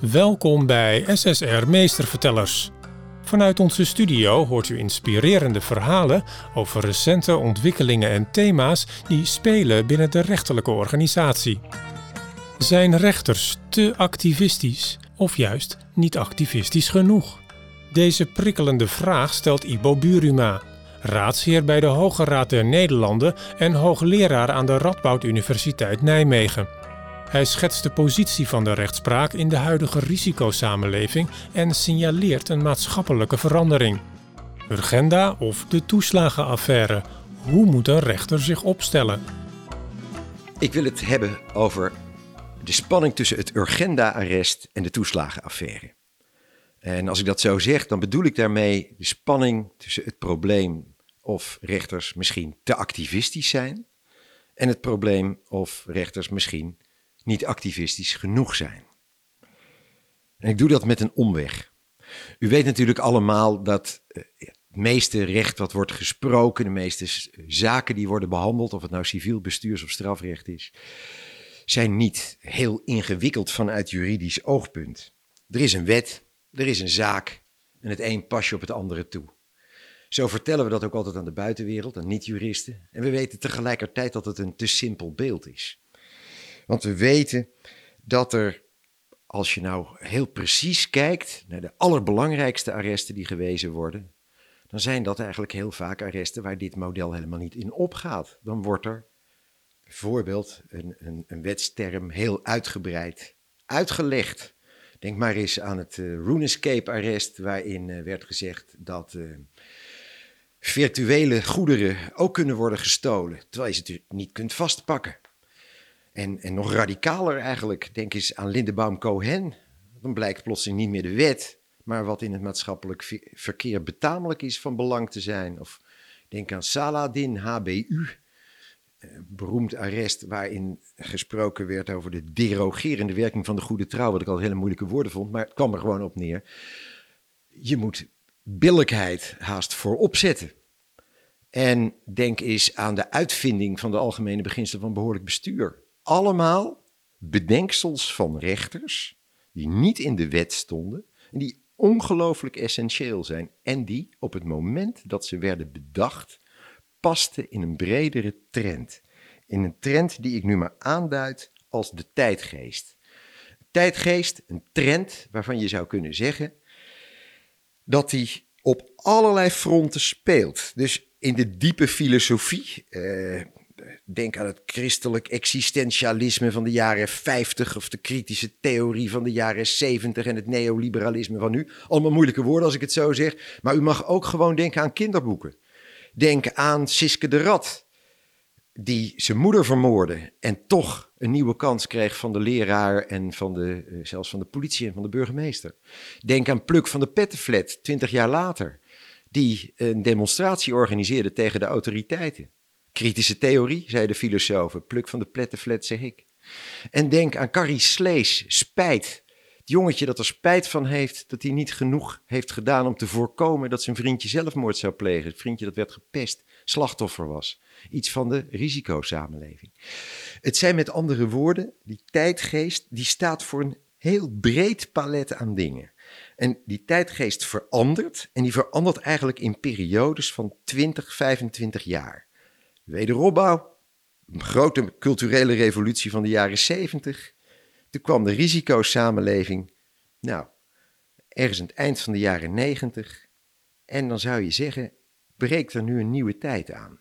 Welkom bij SSR Meestervertellers. Vanuit onze studio hoort u inspirerende verhalen over recente ontwikkelingen en thema's die spelen binnen de rechterlijke organisatie. Zijn rechters te activistisch of juist niet activistisch genoeg? Deze prikkelende vraag stelt Ibo Buruma, raadsheer bij de Hoge Raad der Nederlanden en hoogleraar aan de Radboud Universiteit Nijmegen. Hij schetst de positie van de rechtspraak in de huidige risicosamenleving en signaleert een maatschappelijke verandering. Urgenda of de toeslagenaffaire. Hoe moet een rechter zich opstellen? Ik wil het hebben over de spanning tussen het Urgenda-arrest en de toeslagenaffaire. En als ik dat zo zeg, dan bedoel ik daarmee de spanning tussen het probleem of rechters misschien te activistisch zijn en het probleem of rechters misschien niet activistisch genoeg zijn. En ik doe dat met een omweg. U weet natuurlijk allemaal dat eh, het meeste recht wat wordt gesproken, de meeste zaken die worden behandeld, of het nou civiel bestuurs- of strafrecht is, zijn niet heel ingewikkeld vanuit juridisch oogpunt. Er is een wet, er is een zaak en het een pas je op het andere toe. Zo vertellen we dat ook altijd aan de buitenwereld, aan niet-juristen. En we weten tegelijkertijd dat het een te simpel beeld is. Want we weten dat er, als je nou heel precies kijkt naar de allerbelangrijkste arresten die gewezen worden, dan zijn dat eigenlijk heel vaak arresten waar dit model helemaal niet in opgaat. Dan wordt er bijvoorbeeld een, een, een wetsterm heel uitgebreid uitgelegd. Denk maar eens aan het uh, RuneScape-arrest, waarin uh, werd gezegd dat uh, virtuele goederen ook kunnen worden gestolen, terwijl je ze natuurlijk niet kunt vastpakken. En, nog radicaler eigenlijk, denk eens aan Lindebaum Cohen. Dan blijkt plotseling niet meer de wet, maar wat in het maatschappelijk verkeer betamelijk is van belang te zijn. Of denk aan Saladin, HBU, eh, beroemd arrest waarin gesproken werd over de derogerende werking van de goede trouw, wat ik al hele moeilijke woorden vond, maar het kwam er gewoon op neer. Je moet billijkheid haast voorop zetten. En denk eens aan de uitvinding van de algemene beginselen van behoorlijk bestuur allemaal bedenksels van rechters die niet in de wet stonden en die ongelooflijk essentieel zijn en die op het moment dat ze werden bedacht pasten in een bredere trend. In een trend die ik nu maar aanduid als de tijdgeest. Tijdgeest, een trend waarvan je zou kunnen zeggen dat die op allerlei fronten speelt. Dus in de diepe filosofie, eh, denk aan het christelijk existentialisme van de jaren 50 of de kritische theorie van de jaren 70 en het neoliberalisme van nu. Allemaal moeilijke woorden als ik het zo zeg, maar u mag ook gewoon denken aan kinderboeken. Denk aan Siske de Rat, die zijn moeder vermoordde en toch een nieuwe kans kreeg van de leraar en van de, eh, zelfs van de politie en van de burgemeester. Denk aan Pluk van de Pettenflat, twintig jaar later, die een demonstratie organiseerde tegen de autoriteiten. Kritische theorie, zei de filosofen. Pluk van de plettenflat, zeg ik. En denk aan Carrie Slees, spijt. Het jongetje dat er spijt van heeft dat hij niet genoeg heeft gedaan om te voorkomen dat zijn vriendje zelfmoord zou plegen. Het vriendje dat werd gepest, slachtoffer was. Iets van de risicosamenleving. Het zijn met andere woorden, die tijdgeest, die staat voor een heel breed palet aan dingen. En die tijdgeest verandert en die verandert eigenlijk in periodes van 20, 25 jaar wederopbouw, een grote culturele revolutie van de jaren 70. Toen kwam de risicosamenleving, nou, ergens aan het eind van de jaren 90. En dan zou je zeggen, breekt er nu een nieuwe tijd aan.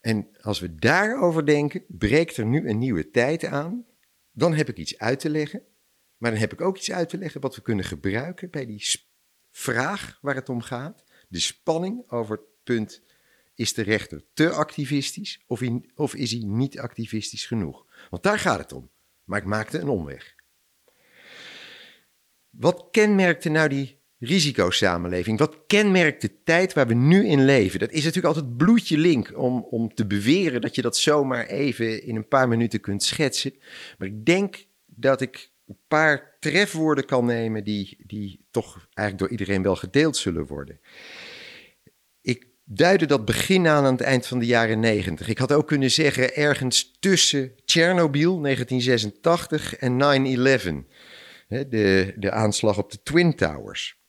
En als we daarover denken, breekt er nu een nieuwe tijd aan, dan heb ik iets uit te leggen. Maar dan heb ik ook iets uit te leggen wat we kunnen gebruiken bij die vraag waar het om gaat. De spanning over het punt is de rechter te activistisch of, of is hij niet activistisch genoeg? Want daar gaat het om. Maar ik maakte een omweg. Wat kenmerkte nou die risicosamenleving? Wat kenmerkt de tijd waar we nu in leven? Dat is natuurlijk altijd bloedje link om, om te beweren dat je dat zomaar even in een paar minuten kunt schetsen. Maar ik denk dat ik een paar trefwoorden kan nemen die, die toch eigenlijk door iedereen wel gedeeld zullen worden duidde dat begin aan aan het eind van de jaren 90. Ik had ook kunnen zeggen ergens tussen Tsjernobyl 1986 en 9-11. de, de aanslag op de Twin Towers.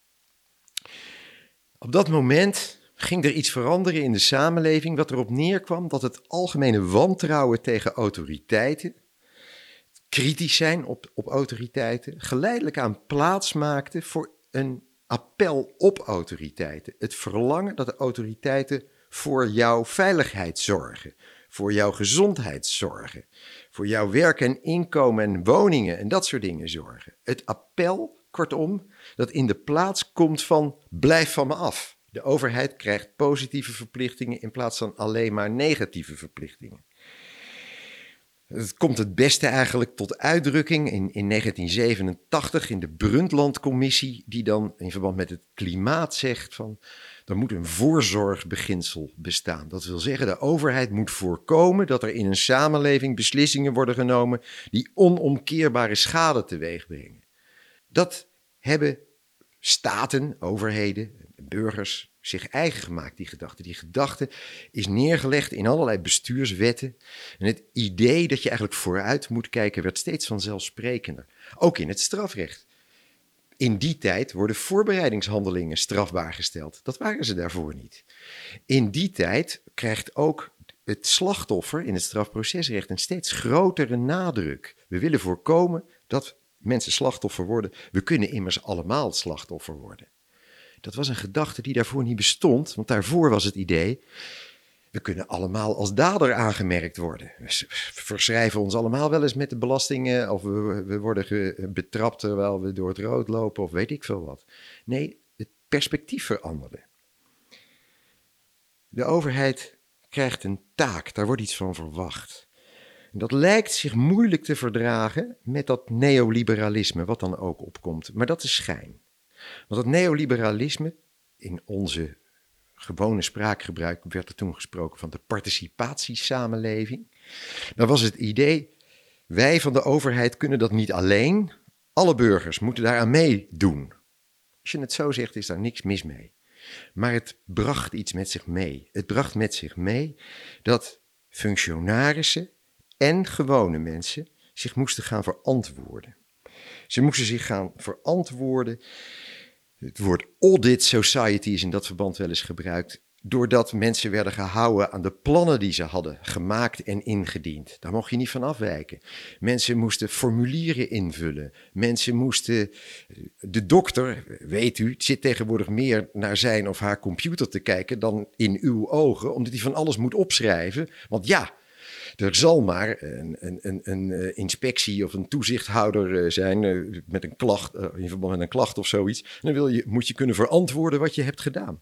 Op dat moment ging er iets veranderen in de samenleving, wat erop neerkwam dat het algemene wantrouwen tegen autoriteiten, kritisch zijn op, op autoriteiten, geleidelijk aan plaats maakte voor een appel op autoriteiten. Het verlangen dat de autoriteiten voor jouw veiligheid zorgen, voor jouw gezondheid zorgen, voor jouw werk en inkomen en woningen en dat soort dingen zorgen. Het appel, kortom, dat in de plaats komt van blijf van me af. De overheid krijgt positieve verplichtingen in plaats van alleen maar negatieve verplichtingen. Het komt het beste eigenlijk tot uitdrukking in, in 1987 in de Brundtland-commissie, die dan in verband met het klimaat zegt van er moet een voorzorgbeginsel bestaan. Dat wil zeggen, de overheid moet voorkomen dat er in een samenleving beslissingen worden genomen die onomkeerbare schade teweeg brengen. Dat hebben staten, overheden, burgers zich eigen gemaakt, die gedachte. Die gedachte is neergelegd in allerlei bestuurswetten. En het idee dat je eigenlijk vooruit moet kijken werd steeds vanzelfsprekender. Ook in het strafrecht. In die tijd worden voorbereidingshandelingen strafbaar gesteld. Dat waren ze daarvoor niet. In die tijd krijgt ook het slachtoffer in het strafprocesrecht een steeds grotere nadruk. We willen voorkomen dat mensen slachtoffer worden. We kunnen immers allemaal slachtoffer worden. Dat was een gedachte die daarvoor niet bestond, want daarvoor was het idee. We kunnen allemaal als dader aangemerkt worden. We verschrijven ons allemaal wel eens met de belastingen. Of we, we worden betrapt terwijl we door het rood lopen. Of weet ik veel wat. Nee, het perspectief veranderde. De overheid krijgt een taak. Daar wordt iets van verwacht. Dat lijkt zich moeilijk te verdragen met dat neoliberalisme, wat dan ook opkomt. Maar dat is schijn. Want het neoliberalisme, in onze gewone spraakgebruik werd er toen gesproken van de participatiesamenleving. Dan was het idee, wij van de overheid kunnen dat niet alleen, alle burgers moeten daaraan meedoen. Als je het zo zegt, is daar niks mis mee. Maar het bracht iets met zich mee. Het bracht met zich mee dat functionarissen en gewone mensen zich moesten gaan verantwoorden. Ze moesten zich gaan verantwoorden het woord audit society is in dat verband wel eens gebruikt. Doordat mensen werden gehouden aan de plannen die ze hadden gemaakt en ingediend. Daar mocht je niet van afwijken. Mensen moesten formulieren invullen. Mensen moesten. De dokter, weet u, zit tegenwoordig meer naar zijn of haar computer te kijken dan in uw ogen, omdat hij van alles moet opschrijven. Want ja, er zal maar een, een, een, eh, inspectie of een toezichthouder eh, zijn eh, met een klacht, in verband met een klacht of zoiets. Dan wil je, moet je kunnen verantwoorden wat je hebt gedaan.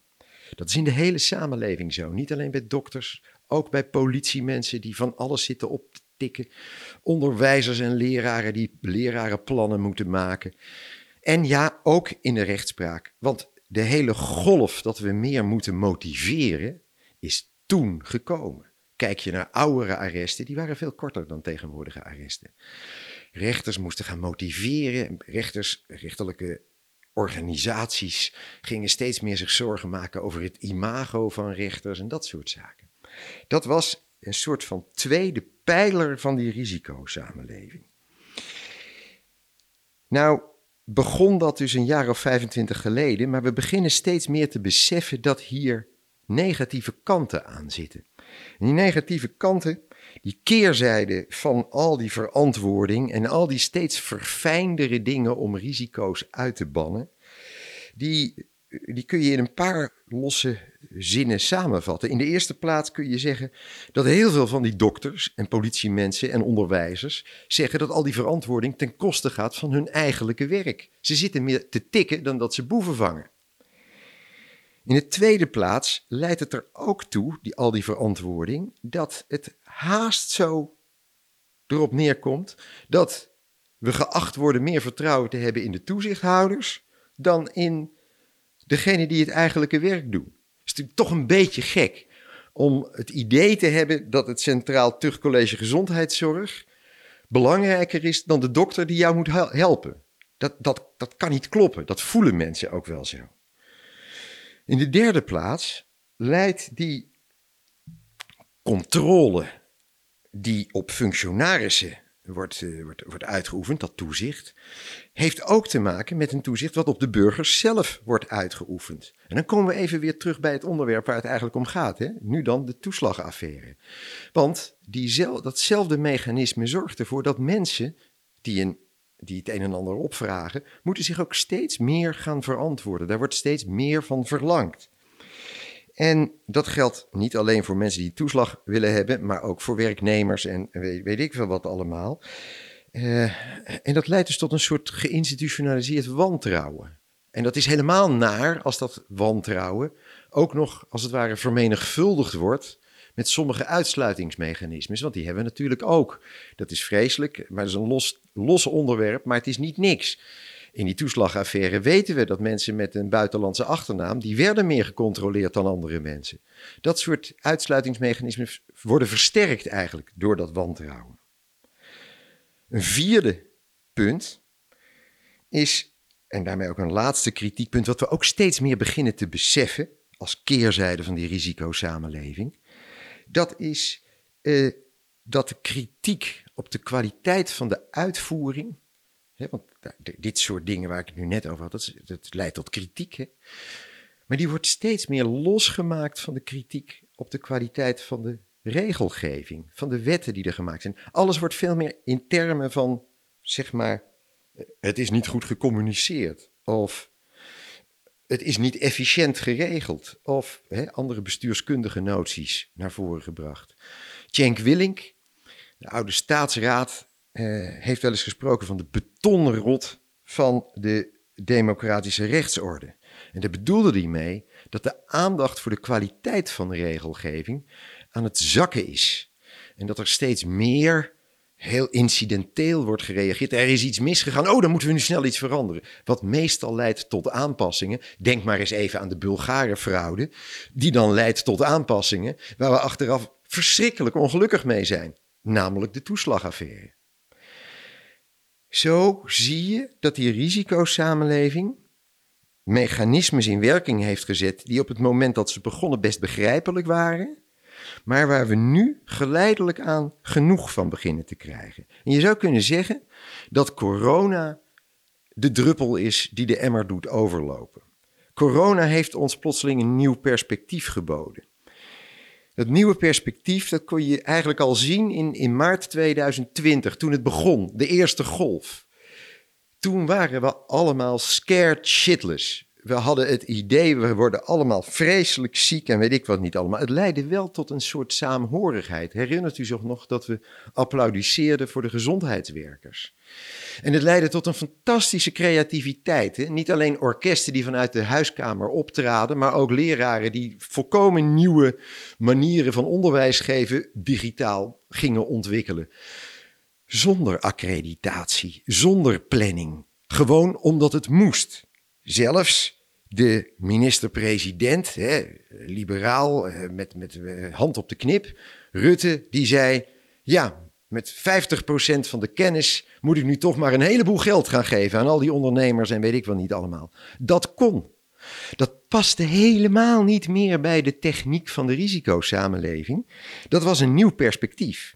Dat is in de hele samenleving zo. Niet alleen bij dokters, ook bij politiemensen die van alles zitten op te tikken. Onderwijzers en leraren die lerarenplannen moeten maken. En ja, ook in de rechtspraak. Want de hele golf dat we meer moeten motiveren, is toen gekomen. Kijk je naar oudere arresten, die waren veel korter dan tegenwoordige arresten. Rechters moesten gaan motiveren. Rechters, rechterlijke organisaties gingen steeds meer zich zorgen maken over het imago van rechters en dat soort zaken. Dat was een soort van tweede pijler van die risicosamenleving. Nou, begon dat dus een jaar of 25 geleden, maar we beginnen steeds meer te beseffen dat hier negatieve kanten aan zitten die negatieve kanten, die keerzijde van al die verantwoording en al die steeds verfijndere dingen om risico's uit te bannen, die, die kun je in een paar losse zinnen samenvatten. In de eerste plaats kun je zeggen dat heel veel van die dokters en politiemensen en onderwijzers zeggen dat al die verantwoording ten koste gaat van hun eigenlijke werk. Ze zitten meer te tikken dan dat ze boeven vangen. In de tweede plaats leidt het er ook toe, die, al die verantwoording, dat het haast zo erop neerkomt dat we geacht worden meer vertrouwen te hebben in de toezichthouders dan in degene die het eigenlijke werk doen. Het is natuurlijk toch een beetje gek om het idee te hebben dat het Centraal Tuchtcollege Gezondheidszorg belangrijker is dan de dokter die jou moet helpen. Dat, dat, dat kan niet kloppen. Dat voelen mensen ook wel zo. In de derde plaats leidt die controle die op functionarissen wordt, uh, wordt, wordt uitgeoefend, dat toezicht, heeft ook te maken met een toezicht wat op de burgers zelf wordt uitgeoefend. En dan komen we even weer terug bij het onderwerp waar het eigenlijk om gaat. Hè? Nu dan de toeslagaffaire. Want diezel, datzelfde mechanisme zorgt ervoor dat mensen die, een, die het een en ander opvragen, moeten zich ook steeds meer gaan verantwoorden. Daar wordt steeds meer van verlangd. En dat geldt niet alleen voor mensen die toeslag willen hebben, maar ook voor werknemers en weet, ik veel wat allemaal. Uh, en dat leidt dus tot een soort geïnstitutionaliseerd wantrouwen. En dat is helemaal naar als dat wantrouwen ook nog, als het ware, vermenigvuldigd wordt met sommige uitsluitingsmechanismes. Want die hebben we natuurlijk ook. Dat is vreselijk, maar dat is een los, los onderwerp, maar het is niet niks. In die toeslagaffaire weten we dat mensen met een buitenlandse achternaam, die werden meer gecontroleerd dan andere mensen. Dat soort uitsluitingsmechanismen worden versterkt eigenlijk door dat wantrouwen. Een vierde punt is, en daarmee ook een laatste kritiekpunt, wat we ook steeds meer beginnen te beseffen als keerzijde van die risicosamenleving, dat is uh, dat de kritiek op de kwaliteit van de uitvoering want dit soort dingen waar ik het nu net over had, dat, dat leidt tot kritiek. Hè? Maar die wordt steeds meer losgemaakt van de kritiek op de kwaliteit van de regelgeving, van de wetten die er gemaakt zijn. Alles wordt veel meer in termen van, zeg maar, het is niet goed gecommuniceerd. Of het is niet efficiënt geregeld. Of hè, andere bestuurskundige noties naar voren gebracht. Cenk Willink, de oude staatsraad, uh, heeft wel eens gesproken van de betonrot van de democratische rechtsorde. En daar bedoelde hij mee dat de aandacht voor de kwaliteit van de regelgeving aan het zakken is. En dat er steeds meer heel incidenteel wordt gereageerd. Er is iets misgegaan. Oh, dan moeten we nu snel iets veranderen. Wat meestal leidt tot aanpassingen. Denk maar eens even aan de Bulgare fraude. Die dan leidt tot aanpassingen waar we achteraf verschrikkelijk ongelukkig mee zijn. Namelijk de toeslagaffaire. Zo zie je dat die risicosamenleving mechanismes in werking heeft gezet die op het moment dat ze begonnen best begrijpelijk waren, maar waar we nu geleidelijk aan genoeg van beginnen te krijgen. En je zou kunnen zeggen dat corona de druppel is die de emmer doet overlopen. Corona heeft ons plotseling een nieuw perspectief geboden. Het nieuwe perspectief, dat kon je eigenlijk al zien in, in maart 2020, toen het begon, de eerste golf. Toen waren we allemaal scared shitless we hadden het idee, we worden allemaal vreselijk ziek en weet ik wat niet allemaal. Het leidde wel tot een soort saamhorigheid. Herinnert u zich nog dat we applaudisseerden voor de gezondheidswerkers? En het leidde tot een fantastische creativiteit. Hè? Niet alleen orkesten die vanuit de huiskamer optraden, maar ook leraren die volkomen nieuwe manieren van onderwijs geven digitaal gingen ontwikkelen. Zonder accreditatie, zonder planning. Gewoon omdat het moest. Zelfs de minister-president, liberaal, eh, met, met eh, hand op de knip, Rutte, die zei: Ja, met 50% van de kennis moet ik nu toch maar een heleboel geld gaan geven aan al die ondernemers en weet ik wel niet allemaal. Dat kon. Dat paste helemaal niet meer bij de techniek van de risicosamenleving. Dat was een nieuw perspectief.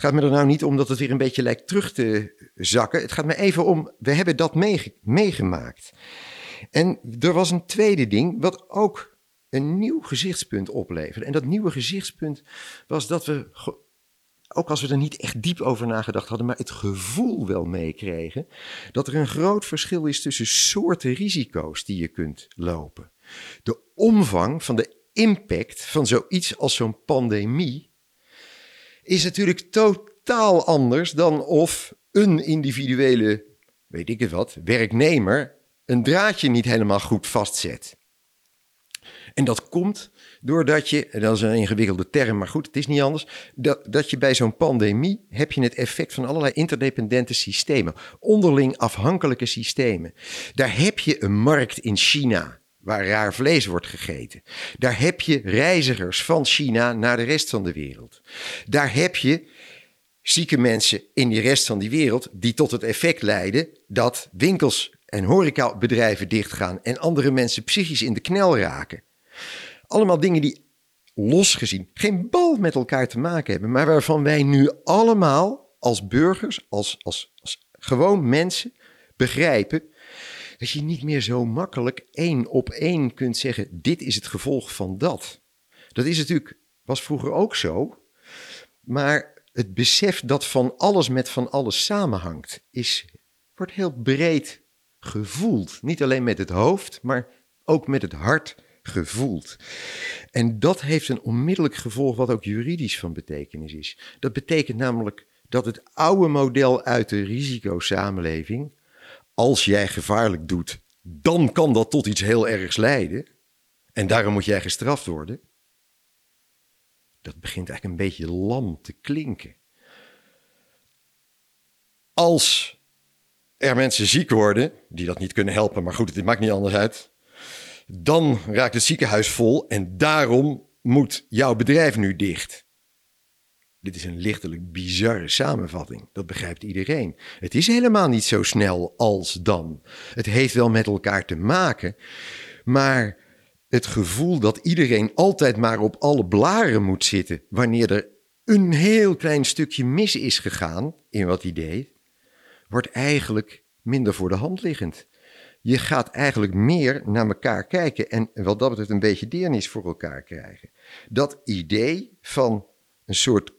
Het gaat me er nou niet om dat het weer een beetje lijkt terug te zakken. Het gaat me even om, we hebben dat meegemaakt. En er was een tweede ding, wat ook een nieuw gezichtspunt opleverde. En dat nieuwe gezichtspunt was dat we, ook als we er niet echt diep over nagedacht hadden, maar het gevoel wel meekregen, dat er een groot verschil is tussen soorten risico's die je kunt lopen. De omvang van de impact van zoiets als zo'n pandemie is natuurlijk totaal anders dan of een individuele, weet ik het wat, werknemer een draadje niet helemaal goed vastzet. En dat komt doordat je, dat is een ingewikkelde term, maar goed, het is niet anders, dat, dat je bij zo'n pandemie heb je het effect van allerlei interdependente systemen, onderling afhankelijke systemen. Daar heb je een markt in China waar raar vlees wordt gegeten. Daar heb je reizigers van China naar de rest van de wereld. Daar heb je zieke mensen in die rest van die wereld die tot het effect leiden dat winkels en horecabedrijven dichtgaan en andere mensen psychisch in de knel raken. Allemaal dingen die losgezien geen bal met elkaar te maken hebben, maar waarvan wij nu allemaal als burgers, als, als, als gewoon mensen begrijpen dat je niet meer zo makkelijk één op één kunt zeggen: dit is het gevolg van dat. Dat is natuurlijk, was vroeger ook zo. Maar het besef dat van alles met van alles samenhangt, is, wordt heel breed gevoeld. Niet alleen met het hoofd, maar ook met het hart gevoeld. En dat heeft een onmiddellijk gevolg wat ook juridisch van betekenis is. Dat betekent namelijk dat het oude model uit de risicosamenleving, als jij gevaarlijk doet, dan kan dat tot iets heel ergs leiden. En daarom moet jij gestraft worden. Dat begint eigenlijk een beetje lam te klinken. Als er mensen ziek worden, die dat niet kunnen helpen, maar goed, het maakt niet anders uit. Dan raakt het ziekenhuis vol en daarom moet jouw bedrijf nu dicht. Dit is een lichtelijk bizarre samenvatting. Dat begrijpt iedereen. Het is helemaal niet zo snel als dan. Het heeft wel met elkaar te maken. Maar het gevoel dat iedereen altijd maar op alle blaren moet zitten. wanneer er een heel klein stukje mis is gegaan in wat hij deed. wordt eigenlijk minder voor de hand liggend. Je gaat eigenlijk meer naar elkaar kijken en wat dat betreft een beetje deernis voor elkaar krijgen. Dat idee van een soort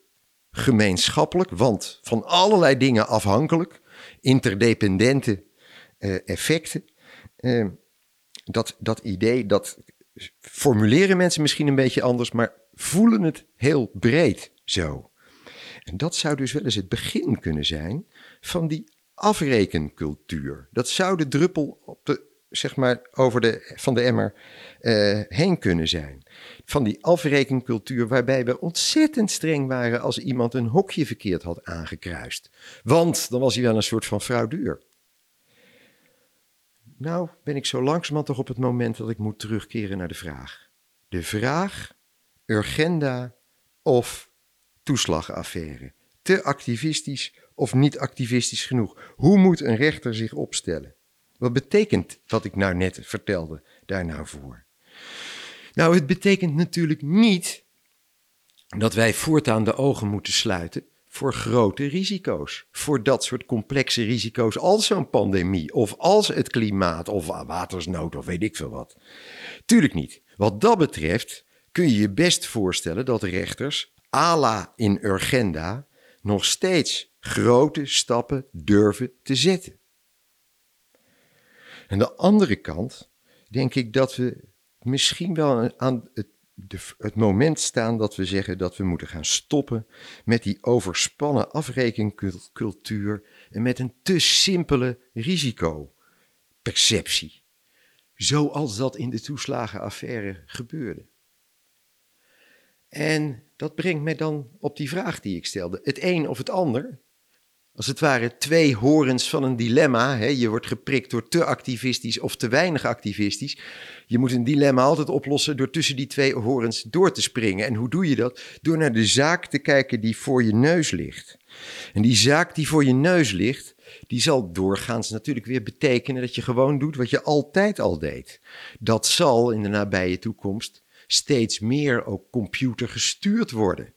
gemeenschappelijk, want van allerlei dingen afhankelijk, interdependente uh, effecten. Uh, dat, dat idee, dat formuleren mensen misschien een beetje anders, maar voelen het heel breed zo. En dat zou dus wel eens het begin kunnen zijn van die afrekencultuur. Dat zou de druppel op de, zeg maar, over de, van de emmer uh, heen kunnen zijn. Van die afrekencultuur waarbij we ontzettend streng waren als iemand een hokje verkeerd had aangekruist. Want dan was hij wel een soort van fraudeur. Nou ben ik zo langzamerhand toch op het moment dat ik moet terugkeren naar de vraag. De vraag, urgenda of toeslagaffaire. Te activistisch of niet activistisch genoeg? Hoe moet een rechter zich opstellen? Wat betekent wat ik nou net vertelde daar nou voor? Nou, het betekent natuurlijk niet dat wij voortaan de ogen moeten sluiten voor grote risico's. Voor dat soort complexe risico's als zo'n pandemie of als het klimaat of watersnood of weet ik veel wat. Tuurlijk niet. Wat dat betreft kun je je best voorstellen dat rechters, ala in urgenda, nog steeds grote stappen durven te zetten. Aan de andere kant denk ik dat we misschien wel aan het, het, moment staan dat we zeggen dat we moeten gaan stoppen met die overspannen afrekencultuur en met een te simpele risicoperceptie. Zoals dat in de toeslagenaffaire gebeurde. En dat brengt mij dan op die vraag die ik stelde. Het een of het ander. Als het ware twee horens van een dilemma. Hè? Je wordt geprikt door te activistisch of te weinig activistisch. Je moet een dilemma altijd oplossen door tussen die twee horens door te springen. En hoe doe je dat? Door naar de zaak te kijken die voor je neus ligt. En die zaak die voor je neus ligt, die zal doorgaans natuurlijk weer betekenen dat je gewoon doet wat je altijd al deed. Dat zal in de nabije toekomst steeds meer ook computergestuurd worden.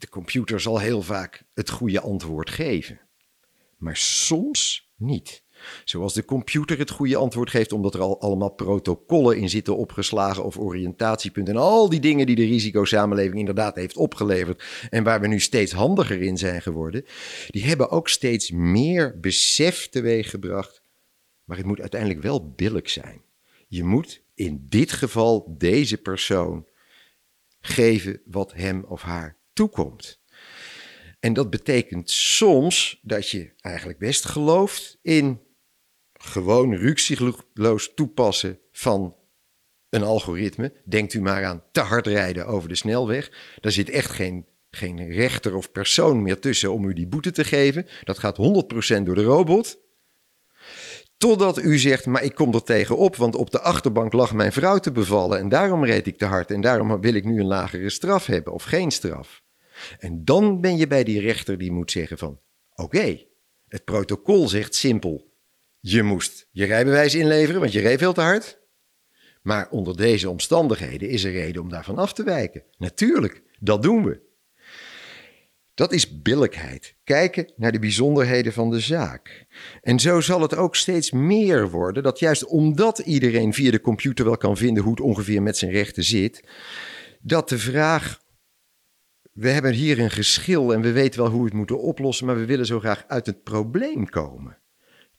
De computer zal heel vaak het goede antwoord geven, maar soms niet. Zoals de computer het goede antwoord geeft, omdat er al allemaal protocollen in zitten opgeslagen of oriëntatiepunten. En al die dingen die de risicosamenleving inderdaad heeft opgeleverd. En waar we nu steeds handiger in zijn geworden. Die hebben ook steeds meer besef teweeggebracht. Maar het moet uiteindelijk wel billig zijn. Je moet in dit geval deze persoon geven wat hem of haar toekomt. En dat betekent soms dat je eigenlijk best gelooft in gewoon ruksigloos toepassen van een algoritme. Denkt u maar aan te hard rijden over de snelweg. Daar zit echt geen, geen rechter of persoon meer tussen om u die boete te geven. Dat gaat 100% door de robot. Totdat u zegt, maar ik kom er tegenop, want op de achterbank lag mijn vrouw te bevallen en daarom reed ik te hard en daarom wil ik nu een lagere straf hebben of geen straf. En dan ben je bij die rechter die moet zeggen van, oké, het protocol zegt simpel, je moest je rijbewijs inleveren, want je reed veel te hard. Maar onder deze omstandigheden is er reden om daarvan af te wijken. Natuurlijk, dat doen we. Dat is billijkheid. Kijken naar de bijzonderheden van de zaak. En zo zal het ook steeds meer worden dat juist omdat iedereen via de computer wel kan vinden hoe het ongeveer met zijn rechten zit, dat de vraag we hebben hier een geschil en we weten wel hoe we het moeten oplossen, maar we willen zo graag uit het probleem komen.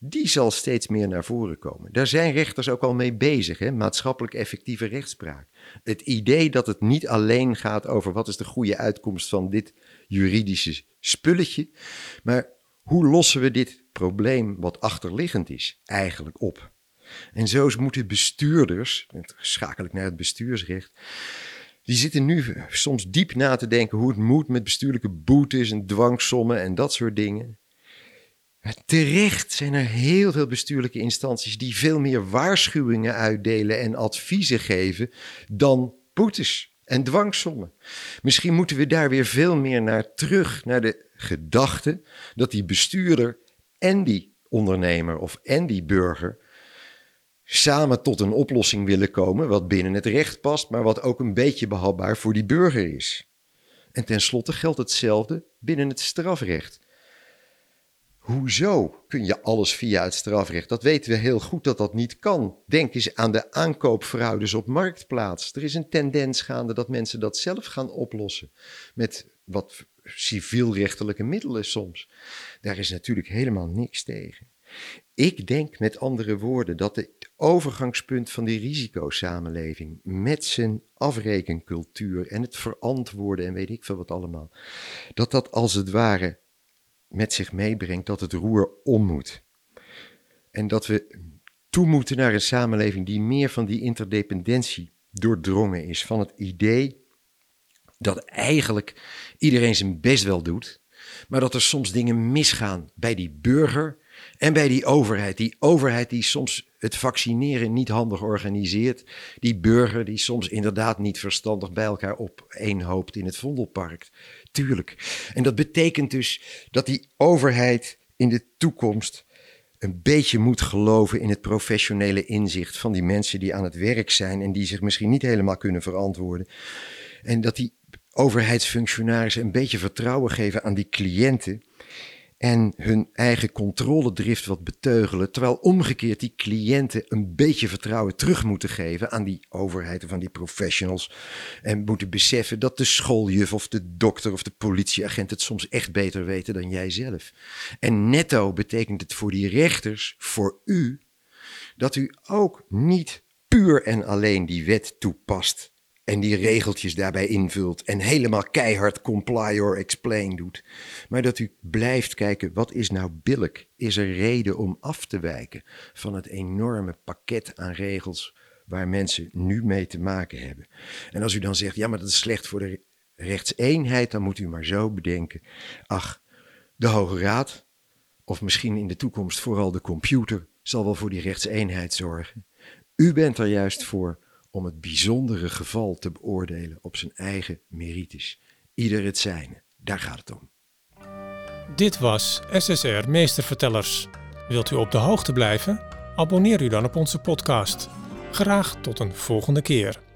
Die zal steeds meer naar voren komen. Daar zijn rechters ook al mee bezig, hè? maatschappelijk effectieve rechtspraak. Het idee dat het niet alleen gaat over wat is de goede uitkomst van dit juridische spulletje, maar hoe lossen we dit probleem wat achterliggend is eigenlijk op? En zo moeten bestuurders, schakel ik naar het bestuursrecht, die zitten nu soms diep na te denken hoe het moet met bestuurlijke boetes en dwangsommen en dat soort dingen. Terecht zijn er heel veel bestuurlijke instanties die veel meer waarschuwingen uitdelen en adviezen geven dan boetes en dwangsommen. Misschien moeten we daar weer veel meer naar terug, naar de gedachte dat die bestuurder en die ondernemer of en die burger samen tot een oplossing willen komen wat binnen het recht past, maar wat ook een beetje behapbaar voor die burger is. En tenslotte geldt hetzelfde binnen het strafrecht. Hoezo kun je alles via het strafrecht? Dat weten we heel goed dat dat niet kan. Denk eens aan de aankoopfraudes op marktplaats. Er is een tendens gaande dat mensen dat zelf gaan oplossen met wat civielrechtelijke middelen soms. Daar is natuurlijk helemaal niks tegen. Ik denk met andere woorden dat het overgangspunt van die risicosamenleving met zijn afrekencultuur en het verantwoorden en weet ik veel wat allemaal, dat dat als het ware met zich meebrengt dat het roer om moet. En dat we toe moeten naar een samenleving die meer van die interdependentie doordrongen is. Van het idee dat eigenlijk iedereen zijn best wel doet, maar dat er soms dingen misgaan bij die burger en bij die overheid. Die overheid die soms het vaccineren niet handig organiseert. Die burger die soms inderdaad niet verstandig bij elkaar opeenhoopt in het Vondelpark. Tuurlijk. En dat betekent dus dat die overheid in de toekomst een beetje moet geloven in het professionele inzicht van die mensen die aan het werk zijn en die zich misschien niet helemaal kunnen verantwoorden. En dat die overheidsfunctionarissen een beetje vertrouwen geven aan die cliënten en hun eigen controledrift wat beteugelen, terwijl omgekeerd die cliënten een beetje vertrouwen terug moeten geven aan die overheid of aan die professionals en moeten beseffen dat de schooljuf of de dokter of de politieagent het soms echt beter weten dan jij zelf. En netto betekent het voor die rechters, voor u, dat u ook niet puur en alleen die wet toepast en die regeltjes daarbij invult en helemaal keihard comply or explain doet. Maar dat u blijft kijken, wat is nou billig? Is er reden om af te wijken van het enorme pakket aan regels waar mensen nu mee te maken hebben? En als u dan zegt, ja, maar dat is slecht voor de rechtseenheid, dan moet u maar zo bedenken. Ach, de Hoge Raad, of misschien in de toekomst vooral de computer, zal wel voor die rechtseenheid zorgen. U bent er juist voor om het bijzondere geval te beoordelen op zijn eigen merites. Ieder het zijne, daar gaat het om. Dit was SSR Meestervertellers. Wilt u op de hoogte blijven? Abonneer u dan op onze podcast. Graag tot een volgende keer.